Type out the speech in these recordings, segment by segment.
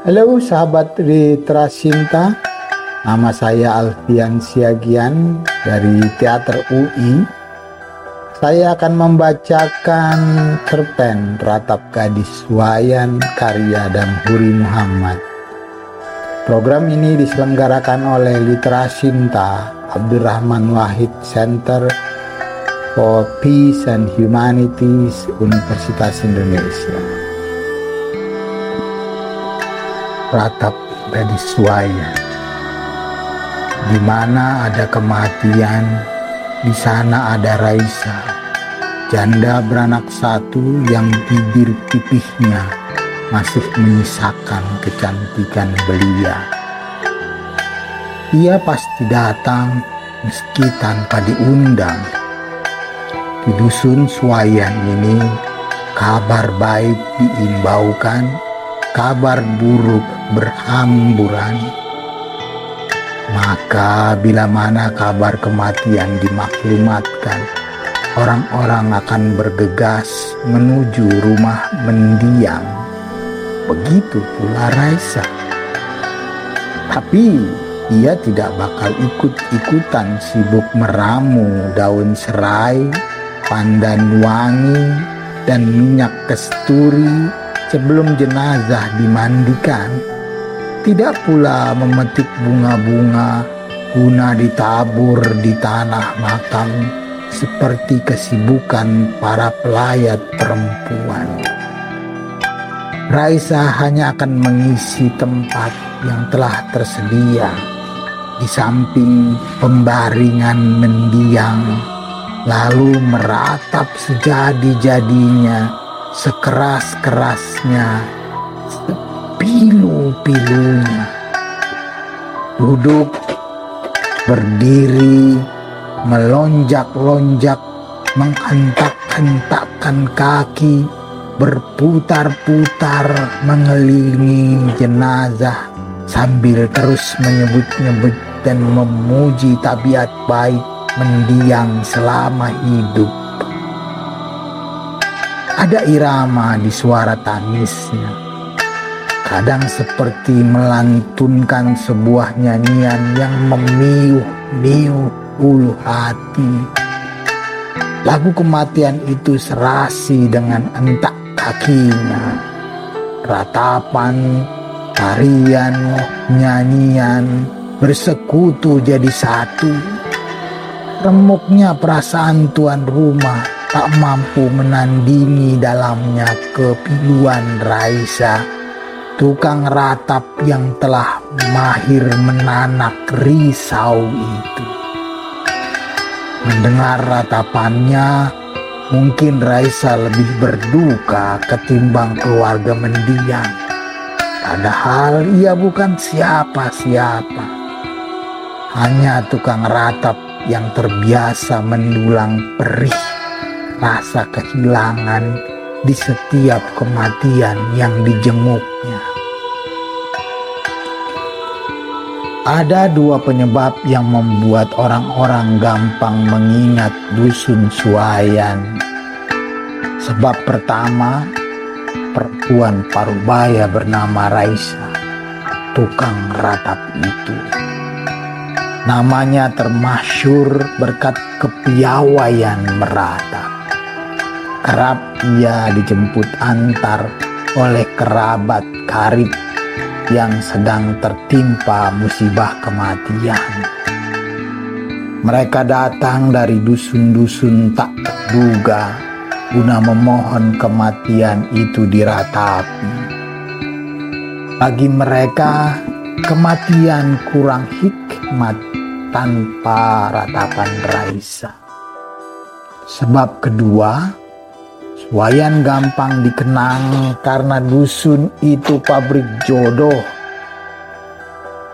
Halo sahabat Ritrasinta, nama saya Alfian Siagian dari Teater UI. Saya akan membacakan cerpen Ratap Gadis Wayan karya dan Huri Muhammad. Program ini diselenggarakan oleh Literasinta Abdurrahman Wahid Center for Peace and Humanities Universitas Indonesia. Ratap gadis suaya. Di mana ada kematian, di sana ada Raisa, janda beranak satu yang bibir pipihnya masih menyisakan kecantikan belia. Ia pasti datang meski tanpa diundang. Di dusun Suayan ini, kabar baik diimbaukan kabar buruk berhamburan, maka bila mana kabar kematian dimaklumatkan, orang-orang akan bergegas menuju rumah mendiang. Begitu pula Raisa. Tapi ia tidak bakal ikut-ikutan sibuk meramu daun serai, pandan wangi, dan minyak kesturi sebelum jenazah dimandikan, tidak pula memetik bunga-bunga guna ditabur di tanah makam seperti kesibukan para pelayat perempuan. Raisa hanya akan mengisi tempat yang telah tersedia di samping pembaringan mendiang, lalu meratap sejadi-jadinya sekeras-kerasnya, sepilu-pilunya. Duduk, berdiri, melonjak-lonjak, menghentak-hentakkan kaki, berputar-putar mengelilingi jenazah sambil terus menyebut-nyebut dan memuji tabiat baik mendiang selama hidup. Ada irama di suara tangisnya. Kadang seperti melantunkan sebuah nyanyian yang memiuh-miuh ulu hati. Lagu kematian itu serasi dengan entak kakinya. Ratapan, tarian, nyanyian bersekutu jadi satu. Remuknya perasaan tuan rumah tak mampu menandingi dalamnya kepiluan Raisa, tukang ratap yang telah mahir menanak risau itu. Mendengar ratapannya, mungkin Raisa lebih berduka ketimbang keluarga mendiang. Padahal ia bukan siapa-siapa. Hanya tukang ratap yang terbiasa mendulang perih rasa kehilangan di setiap kematian yang dijenguknya. Ada dua penyebab yang membuat orang-orang gampang mengingat dusun Suayan. Sebab pertama, perempuan parubaya bernama Raisa, tukang ratap itu. Namanya termasyur berkat kepiawaian meratap kerap ia dijemput antar oleh kerabat karib yang sedang tertimpa musibah kematian. Mereka datang dari dusun-dusun tak terduga guna memohon kematian itu diratapi. Bagi mereka, kematian kurang hikmat tanpa ratapan Raisa. Sebab kedua, Wayan gampang dikenang karena dusun itu pabrik jodoh.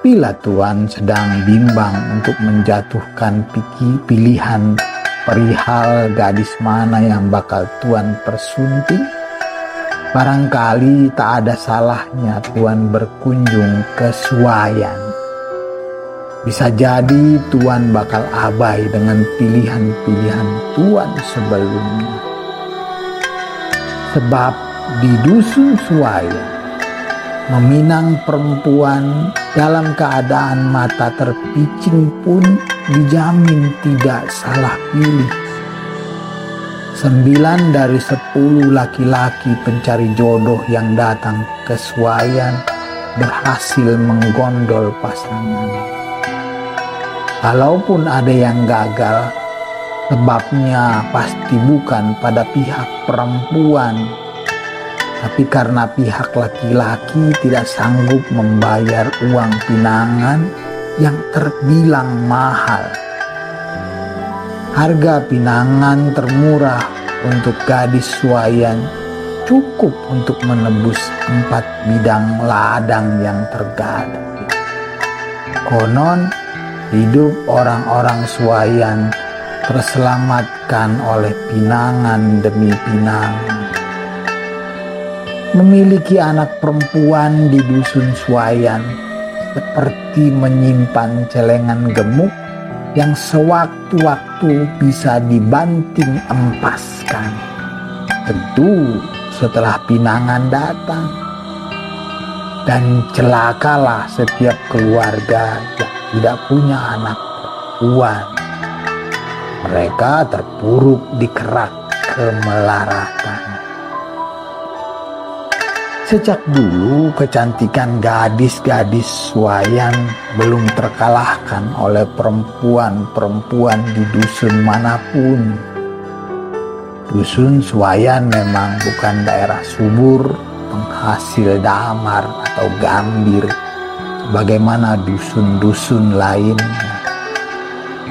Bila Tuhan sedang bimbang untuk menjatuhkan pilihan perihal gadis mana yang bakal Tuhan persunting, barangkali tak ada salahnya Tuhan berkunjung ke Suayan. Bisa jadi Tuhan bakal abai dengan pilihan-pilihan Tuhan sebelumnya. Sebab di dusun Suaya Meminang perempuan dalam keadaan mata terpicing pun dijamin tidak salah pilih. Sembilan dari sepuluh laki-laki pencari jodoh yang datang ke Suayan berhasil menggondol pasangan. Kalaupun ada yang gagal, sebabnya pasti bukan pada pihak perempuan tapi karena pihak laki-laki tidak sanggup membayar uang pinangan yang terbilang mahal. Harga pinangan termurah untuk gadis suayan cukup untuk menebus empat bidang ladang yang tergadang. Konon hidup orang-orang suayan terselamatkan oleh pinangan demi pinangan memiliki anak perempuan di dusun Suayan seperti menyimpan celengan gemuk yang sewaktu-waktu bisa dibanting empaskan. Tentu setelah pinangan datang. Dan celakalah setiap keluarga yang tidak punya anak perempuan. Mereka terpuruk di kerak kemelaratan. Sejak dulu kecantikan gadis-gadis Suayan belum terkalahkan oleh perempuan-perempuan di dusun mana pun. Dusun Suayan memang bukan daerah subur, penghasil damar atau gambir, sebagaimana dusun-dusun lainnya.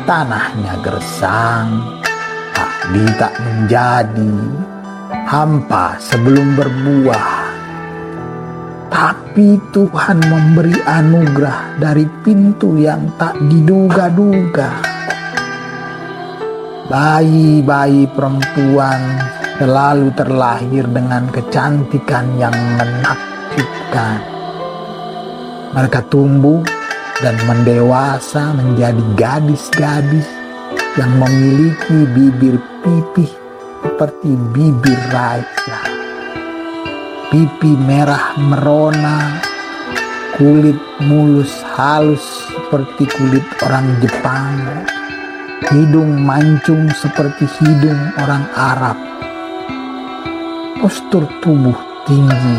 Tanahnya gersang, padi tak menjadi, hampa sebelum berbuah tapi Tuhan memberi anugerah dari pintu yang tak diduga-duga. Bayi-bayi perempuan selalu terlahir dengan kecantikan yang menakjubkan. Mereka tumbuh dan mendewasa menjadi gadis-gadis yang memiliki bibir pipih seperti bibir Raisa pipi merah merona, kulit mulus halus seperti kulit orang Jepang, hidung mancung seperti hidung orang Arab, postur tubuh tinggi,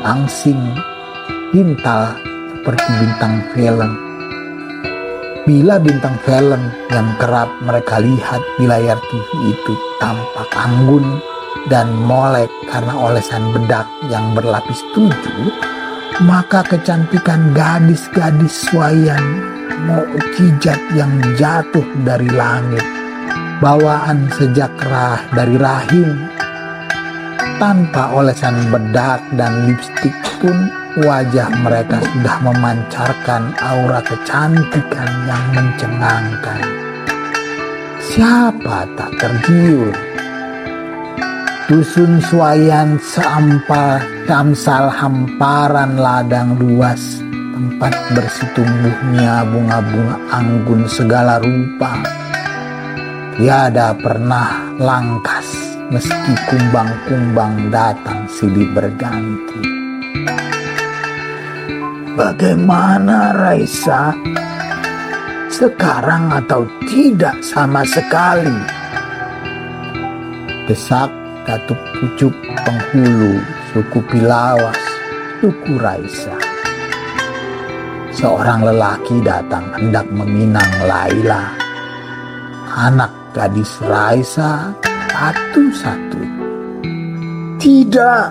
langsing, pintal seperti bintang film. Bila bintang film yang kerap mereka lihat di layar TV itu tampak anggun dan molek karena olesan bedak yang berlapis tujuh, maka kecantikan gadis-gadis swayan mukjizat yang jatuh dari langit, bawaan sejak rah dari rahim, tanpa olesan bedak dan lipstik pun wajah mereka sudah memancarkan aura kecantikan yang mencengangkan. Siapa tak tergiur Dusun Suayan seampal samsal hamparan ladang luas tempat bersitumbuhnya bunga-bunga anggun segala rupa. Tiada pernah langkas meski kumbang-kumbang datang silih berganti. Bagaimana Raisa? Sekarang atau tidak sama sekali? Desak Datuk Pucuk Penghulu, suku Pilawas, suku Raisa. Seorang lelaki datang hendak meminang Laila, anak gadis Raisa satu-satu. Tidak,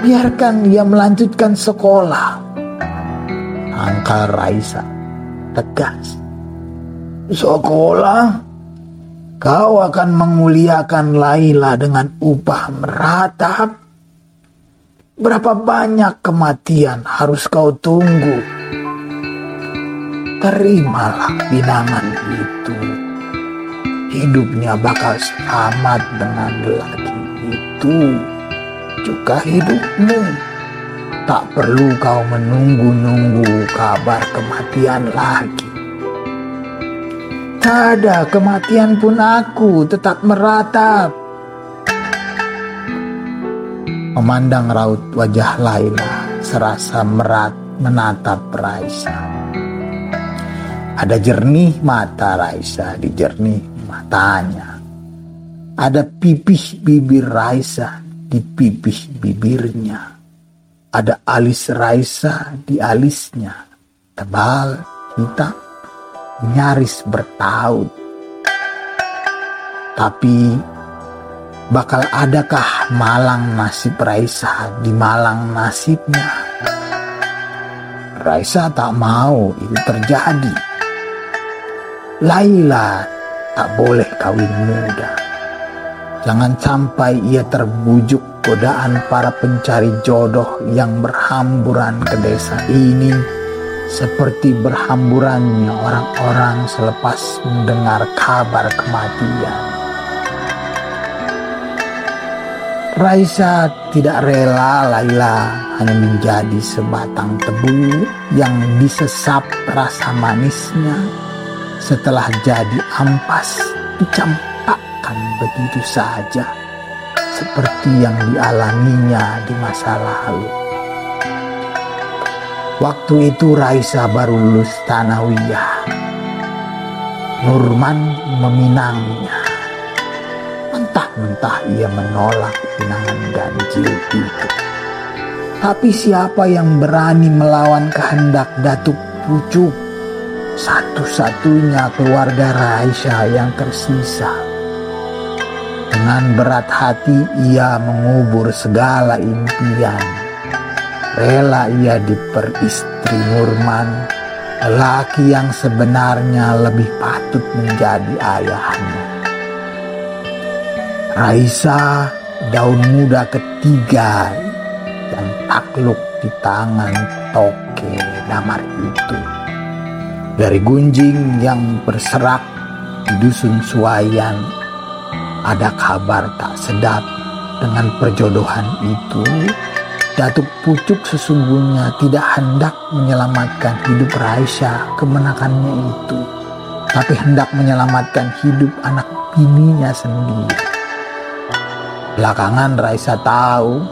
biarkan dia melanjutkan sekolah. Angka Raisa tegas. Sekolah? Kau akan menguliakan Laila dengan upah meratap. Berapa banyak kematian harus kau tunggu? Terimalah binangan itu. Hidupnya bakal selamat dengan lelaki itu. Juga hidupmu. Tak perlu kau menunggu-nunggu kabar kematian lagi. Ada kematian pun aku tetap meratap. Memandang raut wajah Laila serasa merat menatap Raisa. Ada jernih mata Raisa di jernih matanya. Ada pipih bibir Raisa di pipih bibirnya. Ada alis Raisa di alisnya. Tebal, hitam, nyaris bertaut. Tapi bakal adakah malang nasib Raisa di malang nasibnya? Raisa tak mau itu terjadi. Laila tak boleh kawin muda. Jangan sampai ia terbujuk godaan para pencari jodoh yang berhamburan ke desa ini seperti berhamburannya orang-orang selepas mendengar kabar kematian. Raisa tidak rela Laila hanya menjadi sebatang tebu yang disesap rasa manisnya setelah jadi ampas dicampakkan begitu saja seperti yang dialaminya di masa lalu. Waktu itu Raisa baru lulus Tanawiyah. Nurman meminangnya. Mentah-mentah ia menolak pinangan ganjil itu. Tapi siapa yang berani melawan kehendak Datuk Pucuk satu-satunya keluarga Raisa yang tersisa. Dengan berat hati ia mengubur segala impian. Rela ia diperistri Nurman, lelaki yang sebenarnya lebih patut menjadi ayahnya. Raisa, daun muda ketiga yang takluk di tangan Toke Damar itu dari gunjing yang berserak di dusun Suwayan ada kabar tak sedap dengan perjodohan itu Datuk Pucuk sesungguhnya tidak hendak menyelamatkan hidup Raisa kemenakannya itu tapi hendak menyelamatkan hidup anak bininya sendiri. Belakangan Raisa tahu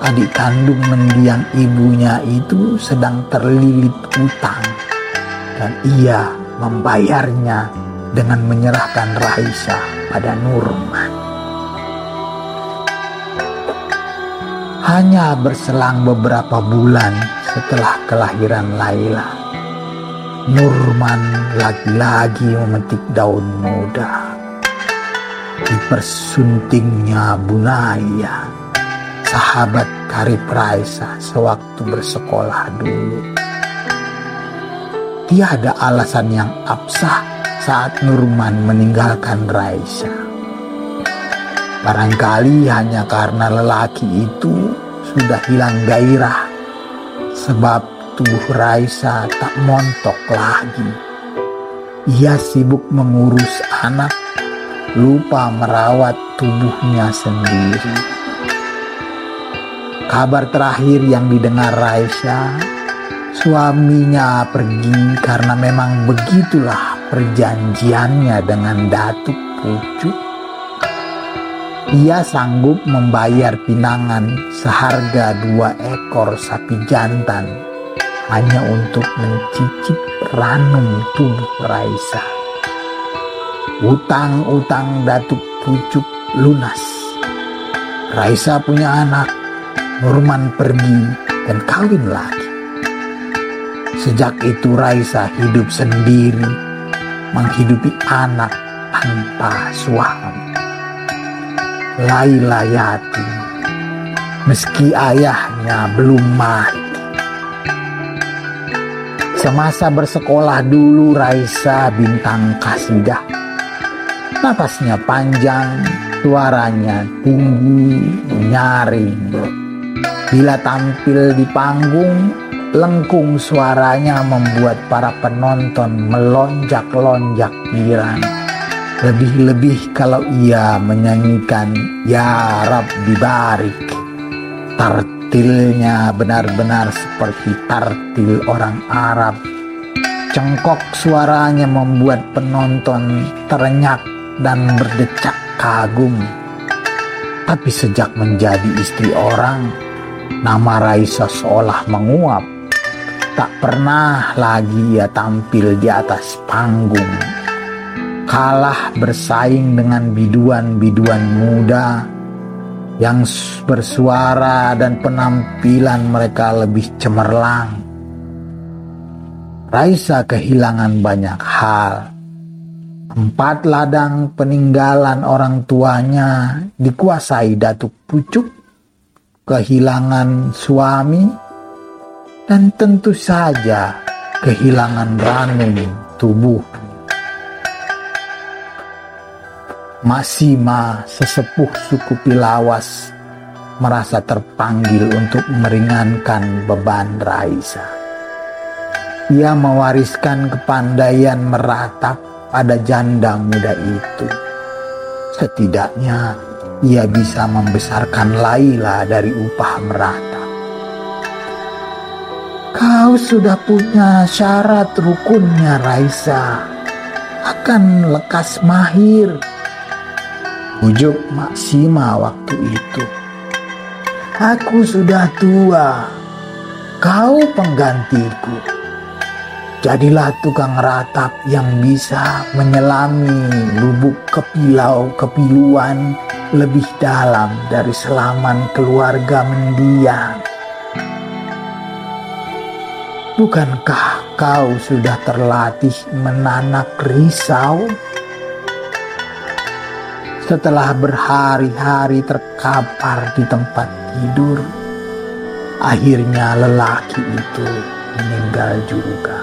adik kandung mendiang ibunya itu sedang terlilit utang dan ia membayarnya dengan menyerahkan Raisa pada Nurman. Hanya berselang beberapa bulan setelah kelahiran Laila, Nurman lagi-lagi memetik daun muda. Dipersuntingnya Bunaya, sahabat karib Raisa sewaktu bersekolah dulu tiada alasan yang absah saat Nurman meninggalkan Raisa. Barangkali hanya karena lelaki itu sudah hilang gairah sebab tubuh Raisa tak montok lagi. Ia sibuk mengurus anak, lupa merawat tubuhnya sendiri. Kabar terakhir yang didengar Raisa Suaminya pergi karena memang begitulah perjanjiannya dengan Datuk Pucuk. Ia sanggup membayar pinangan seharga dua ekor sapi jantan hanya untuk mencicip ranum tubuh Raisa. Utang-utang Datuk Pucuk lunas. Raisa punya anak, Nurman pergi dan kawin lagi. Sejak itu Raisa hidup sendiri, menghidupi anak tanpa suami. Laila yatim, meski ayahnya belum mati. Semasa bersekolah dulu Raisa bintang kasidah. Napasnya panjang, suaranya tinggi, nyaring. Bila tampil di panggung, Lengkung suaranya membuat para penonton melonjak-lonjak girang. Lebih-lebih kalau ia menyanyikan Ya Rabbi Barik. Tartilnya benar-benar seperti tartil orang Arab. Cengkok suaranya membuat penonton terenyak dan berdecak kagum. Tapi sejak menjadi istri orang, Nama Raisa seolah menguap. Tak pernah lagi ia tampil di atas panggung. Kalah bersaing dengan biduan-biduan muda yang bersuara dan penampilan mereka lebih cemerlang. Raisa kehilangan banyak hal. Empat ladang peninggalan orang tuanya dikuasai Datuk Pucuk, kehilangan suami, dan tentu saja kehilangan ranum tubuh. Masima sesepuh suku Pilawas merasa terpanggil untuk meringankan beban Raisa. Ia mewariskan kepandaian meratap pada janda muda itu. Setidaknya ia bisa membesarkan Laila dari upah meratap. Kau sudah punya syarat rukunnya Raisa. Akan lekas mahir Ujuk Maksima waktu itu. Aku sudah tua, kau penggantiku. Jadilah tukang ratap yang bisa menyelami lubuk kepilau kepiluan lebih dalam dari selaman keluarga mendiang. Bukankah kau sudah terlatih menanak risau? Setelah berhari-hari terkapar di tempat tidur, akhirnya lelaki itu meninggal juga.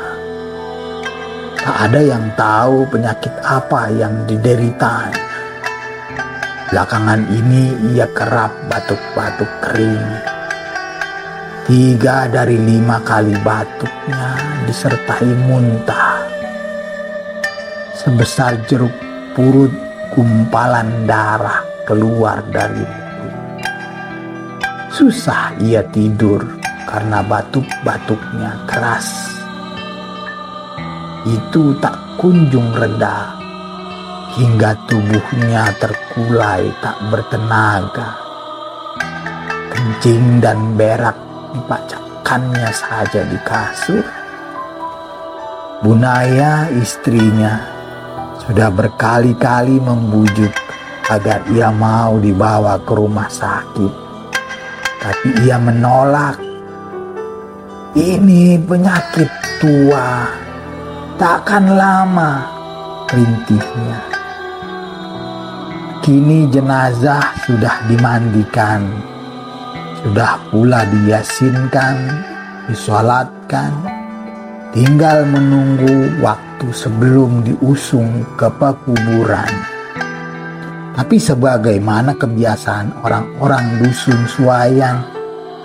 Tak ada yang tahu penyakit apa yang dideritanya. Belakangan ini ia kerap batuk-batuk kering. Tiga dari lima kali batuknya disertai muntah. Sebesar jeruk purut gumpalan darah keluar dari mulut. Susah ia tidur karena batuk-batuknya keras. Itu tak kunjung reda hingga tubuhnya terkulai tak bertenaga. Kencing dan berak dipacakannya saja di kasur. Bunaya istrinya sudah berkali-kali membujuk agar ia mau dibawa ke rumah sakit. Tapi ia menolak. Ini penyakit tua, takkan lama, rintihnya. Kini jenazah sudah dimandikan, sudah pula diyasinkan, disolatkan, tinggal menunggu waktu sebelum diusung ke pekuburan. Tapi sebagaimana kebiasaan orang-orang dusun suayan,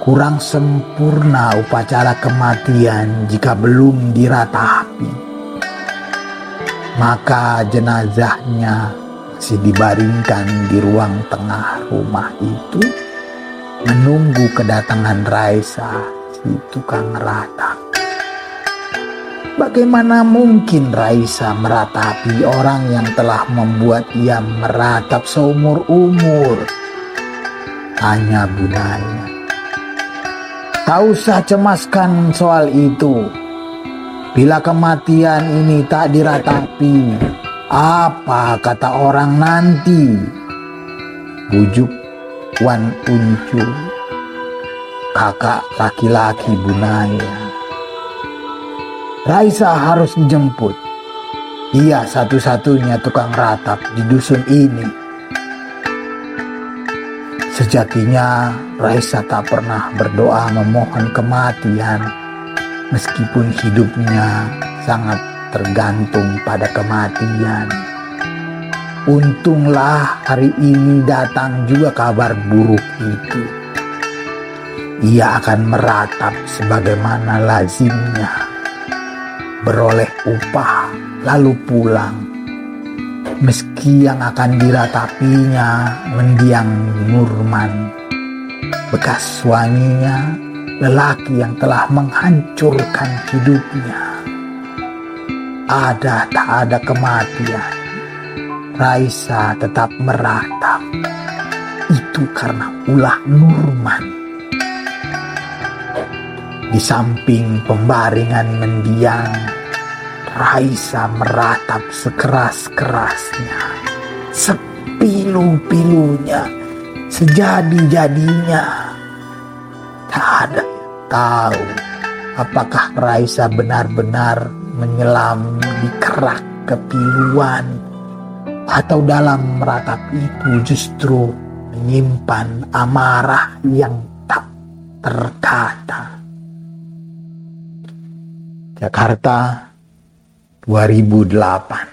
kurang sempurna upacara kematian jika belum diratapi. Maka jenazahnya masih dibaringkan di ruang tengah rumah itu menunggu kedatangan Raisa si tukang ratap. Bagaimana mungkin Raisa meratapi orang yang telah membuat ia meratap seumur umur? Tanya Bunaya. Tak usah cemaskan soal itu. Bila kematian ini tak diratapi, apa kata orang nanti? Bujuk Wan Uncu, kakak laki-laki Bunaya. Raisa harus dijemput. Ia satu-satunya tukang ratap di dusun ini. Sejatinya Raisa tak pernah berdoa memohon kematian meskipun hidupnya sangat tergantung pada kematian. Untunglah hari ini datang juga kabar buruk itu. Ia akan meratap sebagaimana lazimnya beroleh upah lalu pulang. Meski yang akan diratapinya mendiang Nurman, bekas suaminya, lelaki yang telah menghancurkan hidupnya. Ada tak ada kematian, Raisa tetap meratap. Itu karena ulah Nurman. Di samping pembaringan mendiang, Raisa meratap sekeras-kerasnya, sepilu-pilunya, sejadi-jadinya. Tak ada yang tahu apakah Raisa benar-benar menyelam di kerak kepiluan atau dalam meratap itu justru menyimpan amarah yang tak terkata. Jakarta 2008